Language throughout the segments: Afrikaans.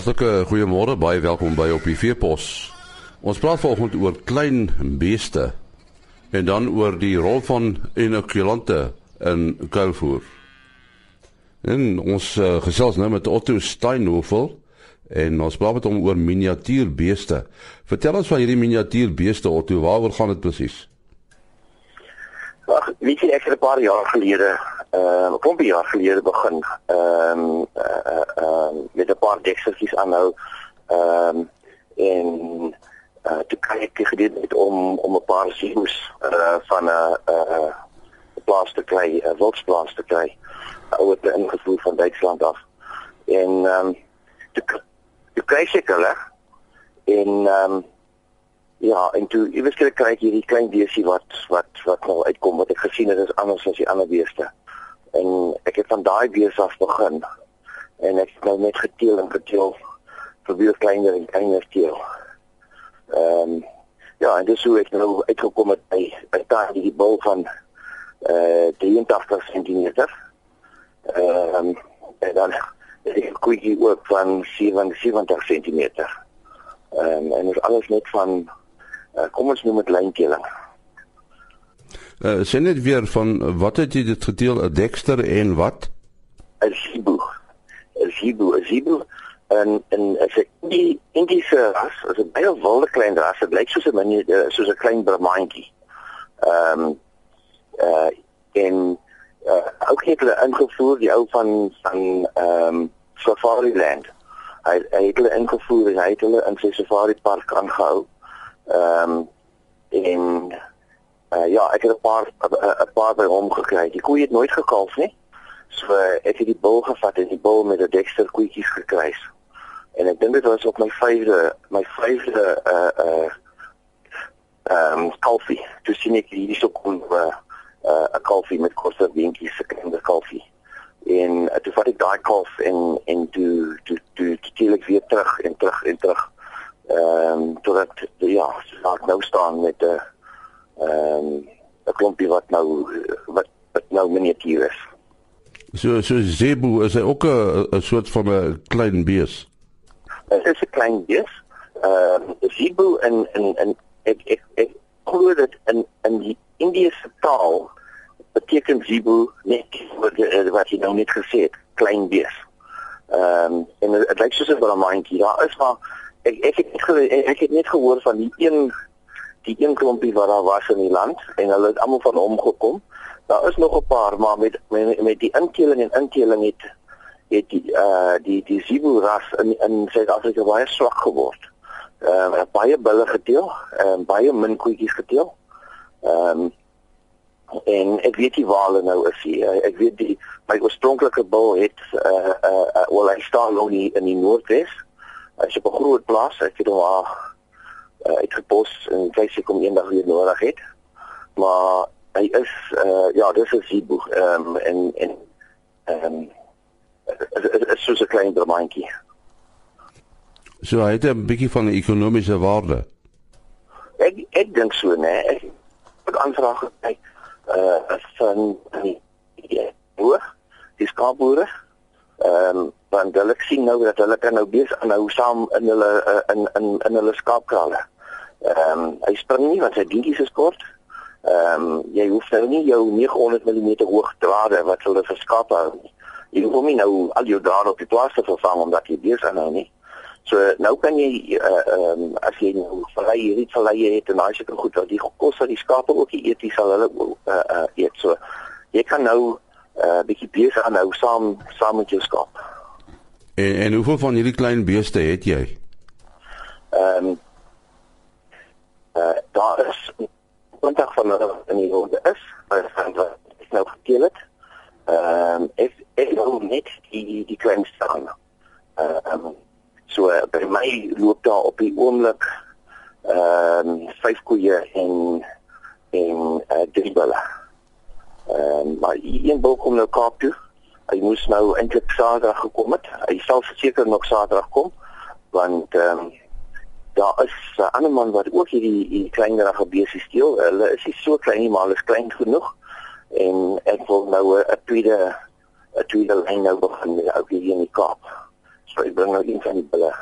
Hartlike goeiemôre, baie welkom by op die Veepos. Ons praat vanoggend oor klein beeste en dan oor die rol van inokulante in kuilvoer. En ons uh, gesels nou met Otto Steinhoffel en ons praat met hom oor miniatuurbeeste. Vertel ons van hierdie miniatuurbeeste Otto, waaroor gaan dit presies? Ag, weet jy ek het 'n paar jaar gelede, ehm uh, 'n klompie jaar gelede begin, ehm um, uh, uh, uh, met 'n paar dekseltjies aanhou. Ehm um, en uh toe kry ek gedoen het om om 'n paar siens uh van 'n uh, uh plaas te kry, 'n wildsplaas te kry. Ouer te ingevoer van Duitsland af. En ehm um, toe toe kry ek hulle en ehm um, Ja, en toe iewers kry ek hierdie klein beesie wat wat wat nou uitkom wat ek gesien het is anders as die ander beeste. En ek het van daai bees af begin en ek het nou net geteel en geteel vir weer kleiner en kleiner teel. Ehm um, ja, en dis hoe ek nou uitgekom het by by daai die bul van eh uh, 83 cm. Ehm um, en dan die koeie ook van 77 cm. Ehm um, en dit alles net van uh, kom ons noem dit lynkeling. Uh, sien net weer van wat het jy dit gedeel 'n Dexter en wat? 'n Zibu. 'n Zibu, 'n Zibu en en as ek die Indiese ras, as 'n baie wilde klein ras, dit lyk soos 'n mini eh, soos 'n klein brahmantjie. Ehm um, uh en uh ook het hulle ingevoer die ou van van ehm um, Safari Land. Hy hy het hulle ingevoer en hy het hulle in sy safari park aangehou. Ehm um, en uh, ja, ek het 'n paar 'n paar by hom gekry. Die koei het nooit gekalf nie. So ek het die bil gevat en die bil met 'n Dexter koetjies gekry. En ek dink dit was op my 5de my 5de uh uh ehm um, kalfie. Toe sien ek hierdie so kom 'n uh, uh, 'n kalfie met korte beentjies, 'n klein kalfie. En uh, toe vat ek daai kalf en en toe toe toe teel ek weer terug en terug en terug ehm um, totdat ja, ek nou staan met 'n ehm um, 'n klompie wat nou wat wat nou miniatuur is. So so zebu is hy ook 'n soort van 'n klein bees. Dit is 'n klein bees. Ehm uh, zebu in in in ek ek ek glo dit in in die Indiese taal beteken zebu net wat wat jy nou net gesê het, klein bees. Ehm um, en dit lyk soos 'n brahmantjie. Daar is maar ek ek het net ek het net gehoor van die een die een klompie wat daar was in die land en hulle het almal van hom gekom. Daar is nog 'n paar maar met met, met die inteling en inteling het het die uh die die Zibu ras in in Suid-Afrika baie swak geword. Ehm uh, baie bulle geteel, ehm uh, baie min koetjies geteel. Ehm um, en ek weet nie waar hulle nou is nie. Ek weet die my oorspronklike bil het uh uh, uh wel hy staan nog nie in die Noordwes jy op 'n groot plaas het jy hom al uh, uitgepos en kyk sy kom eendag weer nodig het. Maar hy is uh, ja, dis 'n sieboeg ehm um, en en ehm um, is, is so 'n klein dramaantjie. So hy het 'n bietjie van 'n ekonomiese waarde. Ek ek dink so, né? Ek het aanvraag gekry uh van die boer, die skaapboere. Ehm um, want hulle sien nou dat hulle kan nou besig aanhou saam in hulle uh, in in in hulle skaapkrale. Ehm um, hy spring nie want sy dingetjies is kort. Ehm um, jy hoef nou nie jou 900 mm hoë drade wat hulle vir skaap hou nie. Jy hoef nie nou al jou drade op die plaas te vervang omdat jy besig aanhou nie. So nou kan jy uh, ehm um, as jy nou vallei hierdie vallei het en daai seker goed dat die kos wat die skape ook eet, jy sal hulle uh, uh, eet. So jy kan nou 'n uh, bietjie besig aanhou saam saam met jou skaap. En en hoeveel van hierdie klein beeste het jy? Ehm um, uh, daar is 20 van hulle in die ronde is, van wat ek nou geteel het. Ehm um, ek ek hou net die die klein staan. Ehm um, so uh, by my loop daar op die oomblik ehm um, vyf koeie en en uh, drie bulle. Ehm um, maar een bul kom nou Kaap toe hy moes nou eintlik Saterdag gekom het. Hy sal seker nog Saterdag kom want ehm um, daar is 'n uh, ander man wat ook hierdie hierdie kleinerige beeste steel. Hulle is nie so klein nie, maar hulle is klein genoeg en ek wil nou 'n tweede 'n tweede lyn nou begin met ou hier in die Kaap. So ek bring nou een van die bulle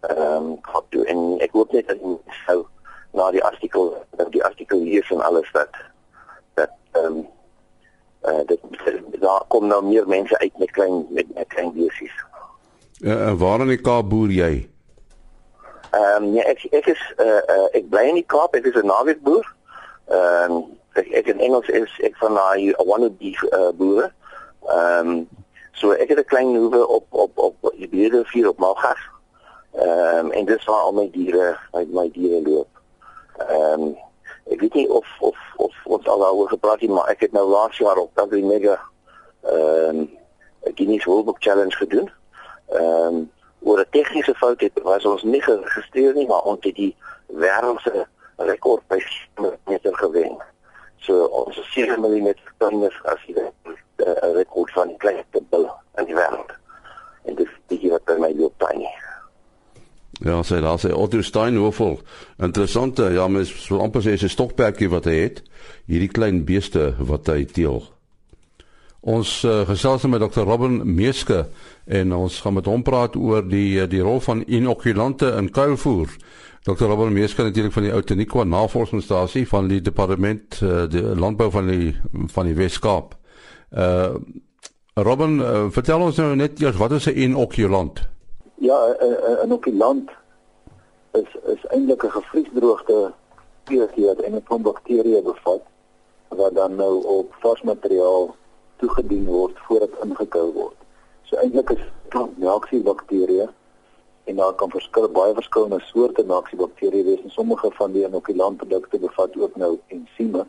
ehm um, gehad toe en ek hoop net dat sou na die artikel dat die artikel hier en alles dat dat ehm um, uh, dit daar kom nou meer mense uit met klein met, met klein besies. Uh, waar in die Kaap boer jy? Ehm um, ja ek ek is uh, uh, ek bly in die Kaap, ek is 'n naweekboer. Ehm um, ek, ek in Engels is ek van daai one of die uh, boere. Ehm um, so ek het 'n klein hoewe op op op die Beerde vier op Malgas. Ehm um, en dis waar al my diere my, my diere loop. Ehm um, ek weet nie of of of ons al daaroor gepraat het maar ek het nou laas jaar op Agri Mega ehm um, Guinness World Book Challenge gedoen. Ehm um, oor 'n tegniese fout het was ons nie geregistreer nie maar ons het die wêreldse rekord by meter gewen. So ons is 7 mm tonners as jy 'n rekord van die kleinste bil in die wêreld. En dit is hier wat by my loop tiny. Ja, sê daar sê Otto Steinhoffel. Interessante, ja, mens so amper sê 'n stokperdjie wat hy het. Hierdie klein beeste wat hy teel. Ons uh, gesels met Dr. Robin Meeske en ons gaan met hom praat oor die eh, die rol van inokulante in kuilvoer. Dr. Robin Meeske natuurlik van die Outeniqua Navorsingsstasie van die departement uh, die landbou van die van die Wes-Kaap. Uh Robin, uh, vertel ons nou net eers wat is 'n inokulant? Ja, 'n inokulant is is eintlik 'n gevriesdroogte wat eintlik van bakterieë bevat wat dan nou op vars materiaal toegedien word voordat ingekou word. So eintlik is dit melksuurbakterieë en daar kan verskil baie verskillende soorte melksuurbakterieë wees en sommige van die inokulantprodukte bevat ook nou ensieme.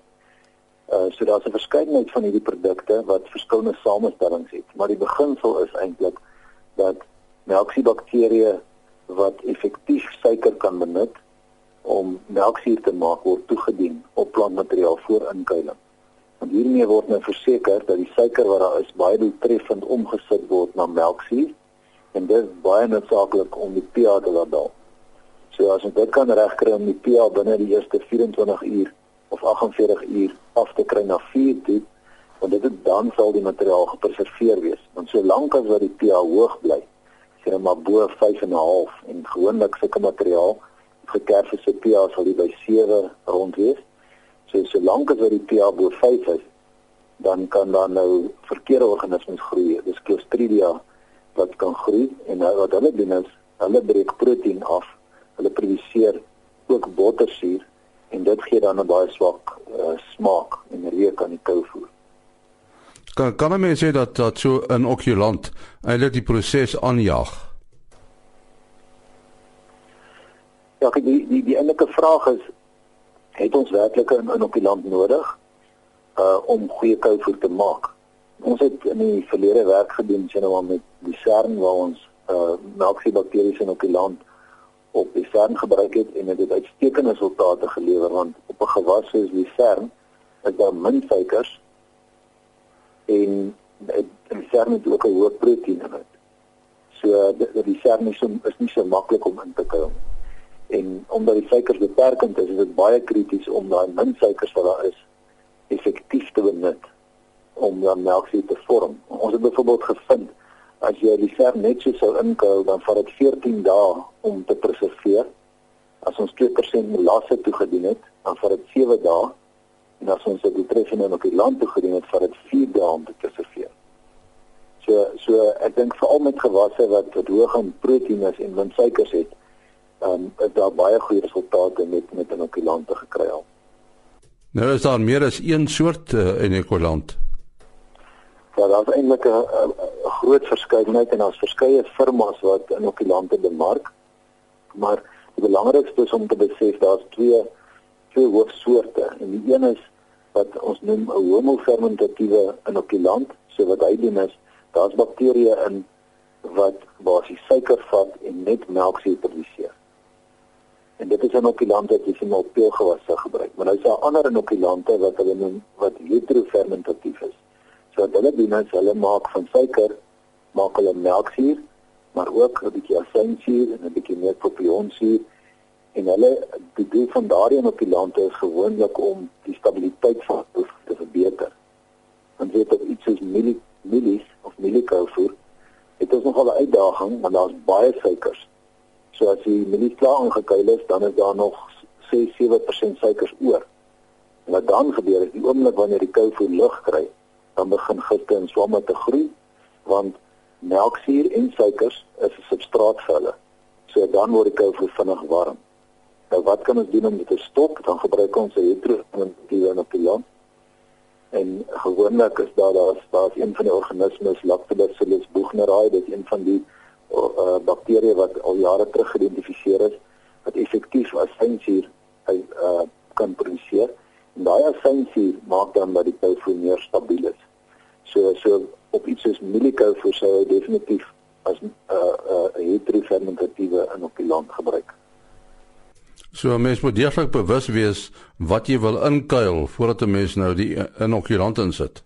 Uh so daar's 'n verskeidenheid van hierdie produkte wat verskillende samestellings het, maar die beginsel is eintlik dat melksuurbakterieë wat effektief suiker kan benut om melksuur te maak word toegedien op plantmateriaal voor inkuiling. En hiermee word nou verseker dat die suiker wat daar is baie doeltreffend omgesit word na melksuur en dit is baie noodsaaklik om die pH te laat daal. So as ons dit kan regkry om die pH binne die eerste 24 uur of 48 uur af te kry na 4 toe, want dit dan sal die materiaal gepreserveer wees. Want solank as wat die pH hoog bly, sê maar bo 5.5 en gewoonlik sulke materiaal gekerf is se pH sal by 7 rond wees. So solank as die pH bo 5 is, dan kan daar nou verkeerde organismes groei. Dis Clostridia wat kan groei en nou wat hulle doen is hulle breek proteïen af. Hulle produseer ook bottersuur en dit gee dan 'n baie swak uh, smaak en reuk aan die kouvoer. Kan kan men sê dat dat so 'n okulant eintlik die proses aanjaag? Ja, die die die enige vraag is het ons werklik 'n inokulant nodig uh om goeie kouvoer te maak? Ons het in die verlede werk gedoen sien nou met die CERN waar ons uh melkbakterieë inokulant op die CERN gebruik het en dit het uitstekende resultate gelewer want op 'n gewas soos die CERN is daar min suikers en die CERN het ook 'n hoë in dit. So die, die CERN is, is nie so maklik om in te kry. En omdat die suikers beperkend is, is dit baie krities om daai min suikers wat daar is effektief te benut om dan melksuur te vorm. Ons het byvoorbeeld gevind as jy die CERN net so sou inkou, dan vat dit 14 dae om te preserveer. As ons 2% melasse toegedien het, dan vat dit 7 dae en as ons dit betreffende op die land toegedien het, vat dit 4 dae om te preserveer. So so ek dink veral met gewasse wat wat hoog in proteïen is en min suikers het, um, is daar baie goeie resultate met met inokulante gekry al. Nou is daar meer as een soort uh, inokulant. Ja, daar is eintlik 'n groot verskeidenheid en daar's verskeie firmas wat inokulante bemark. Maar die belangrikste is om te besef daar's twee twee hoofsoorte en die een is wat ons noem 'n homofermentatiewe inokulant. So wat hy doen is daar's bakterieë in wat basies suiker vat en net melksuur produseer. En dit is 'n inokulant wat jy sien op peulgewasse gebruik. Maar nou is daar ander inokulante wat hulle noem wat heterofermentatief is. So wat hulle doen is hulle maak van suiker maak hulle melksuur, maar ook 'n bietjie asynsuur en 'n bietjie meer propionsuur en hulle die doel van daardie inokulante is gewoonlik om die stabiliteit van die te verbeter. Want weet dat iets soos milie milies of mieliekovoer het ons nogal 'n uitdaging want daar's baie suikers. So as die mielie klaar aangekuil is, dan is daar nog 6-7% suikers oor. En wat dan gebeur is die oomblik wanneer die kou voel lug kry, dan begin gitte en swamme te groei want melksuur en suikers is 'n substraat vir hulle. So dan word die voel vinnig warm. Nou wat kan ons doen om dit te stop? Dan gebruik ons 'n heteroinfektiewe inokulant. En gewoonlik is daar daar's daar's een van die organismes Lactobacillus buchneri, dit is een van die uh, bakterieë wat al jare terug geïdentifiseer is wat effektief as synsuur hy uh, kan produseer. Daai synsuur maak dan dat die kou meer stabiel is. So so op iets soos mieliekou sou hy definitief as 'n uh, uh, heterofermentatiewe inokulant gebruik. So 'n mens moet deeglik bewus wees wat jy wil inkuil voordat 'n mens nou die inokulant insit.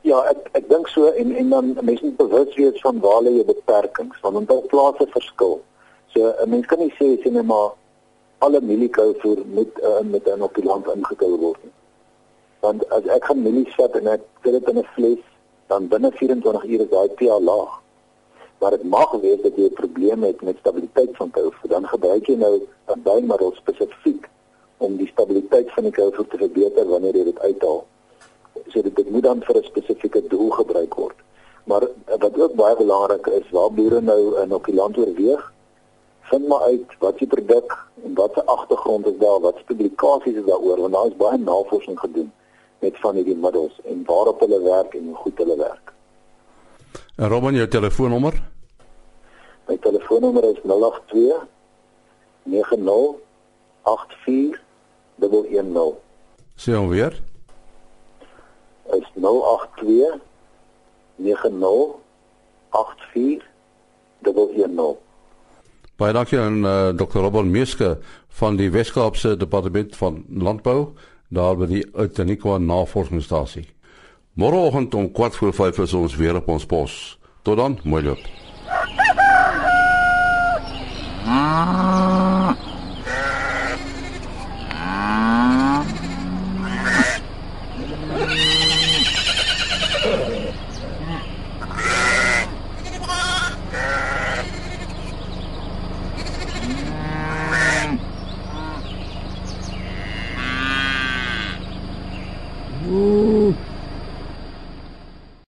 Ja, ek ek dink so en en dan mens moet bewus wees van waar lê jou beperkings, want dit het plase verskil. So 'n mens kan nie sê sê net maar alle mieliekou voer moet uh, met 'n inokulant ingekuil word nie. Want as ek gaan mielies vat en ek sit dit in 'n vles, dan binne 24 ure is daai pH laag maar dit mag wees dat jy 'n probleem het met stabiliteit van koolstof dan gebruik jy nou 'n bymiddel spesifiek om die stabiliteit van die koolstof te verbeter wanneer jy dit uithaal so dit, dit moet dan vir 'n spesifieke doel gebruik word maar wat ook baie belangrik is waar boere nou 'n inokulant oorweeg vind maar uit wat die produk en wat se agtergrond is daar wat publikasies is daaroor want daar is baie navorsing gedoen met van hierdie middels en waarop hulle werk en hoe goed hulle werk. Robin jou telefoonnommer? My telefoonnommer is 082 90 84 110. Sien hom weer. Is 082 90 84 110. Baie dankie aan uh, Dr. Robert Meeske van die Weskaapse Departement van Landbou daar by die Utenikwa Navorsingsstasie. Môreoggend om 4:45 is ons weer op ons pos. Tot dan, mooi loop. Ah.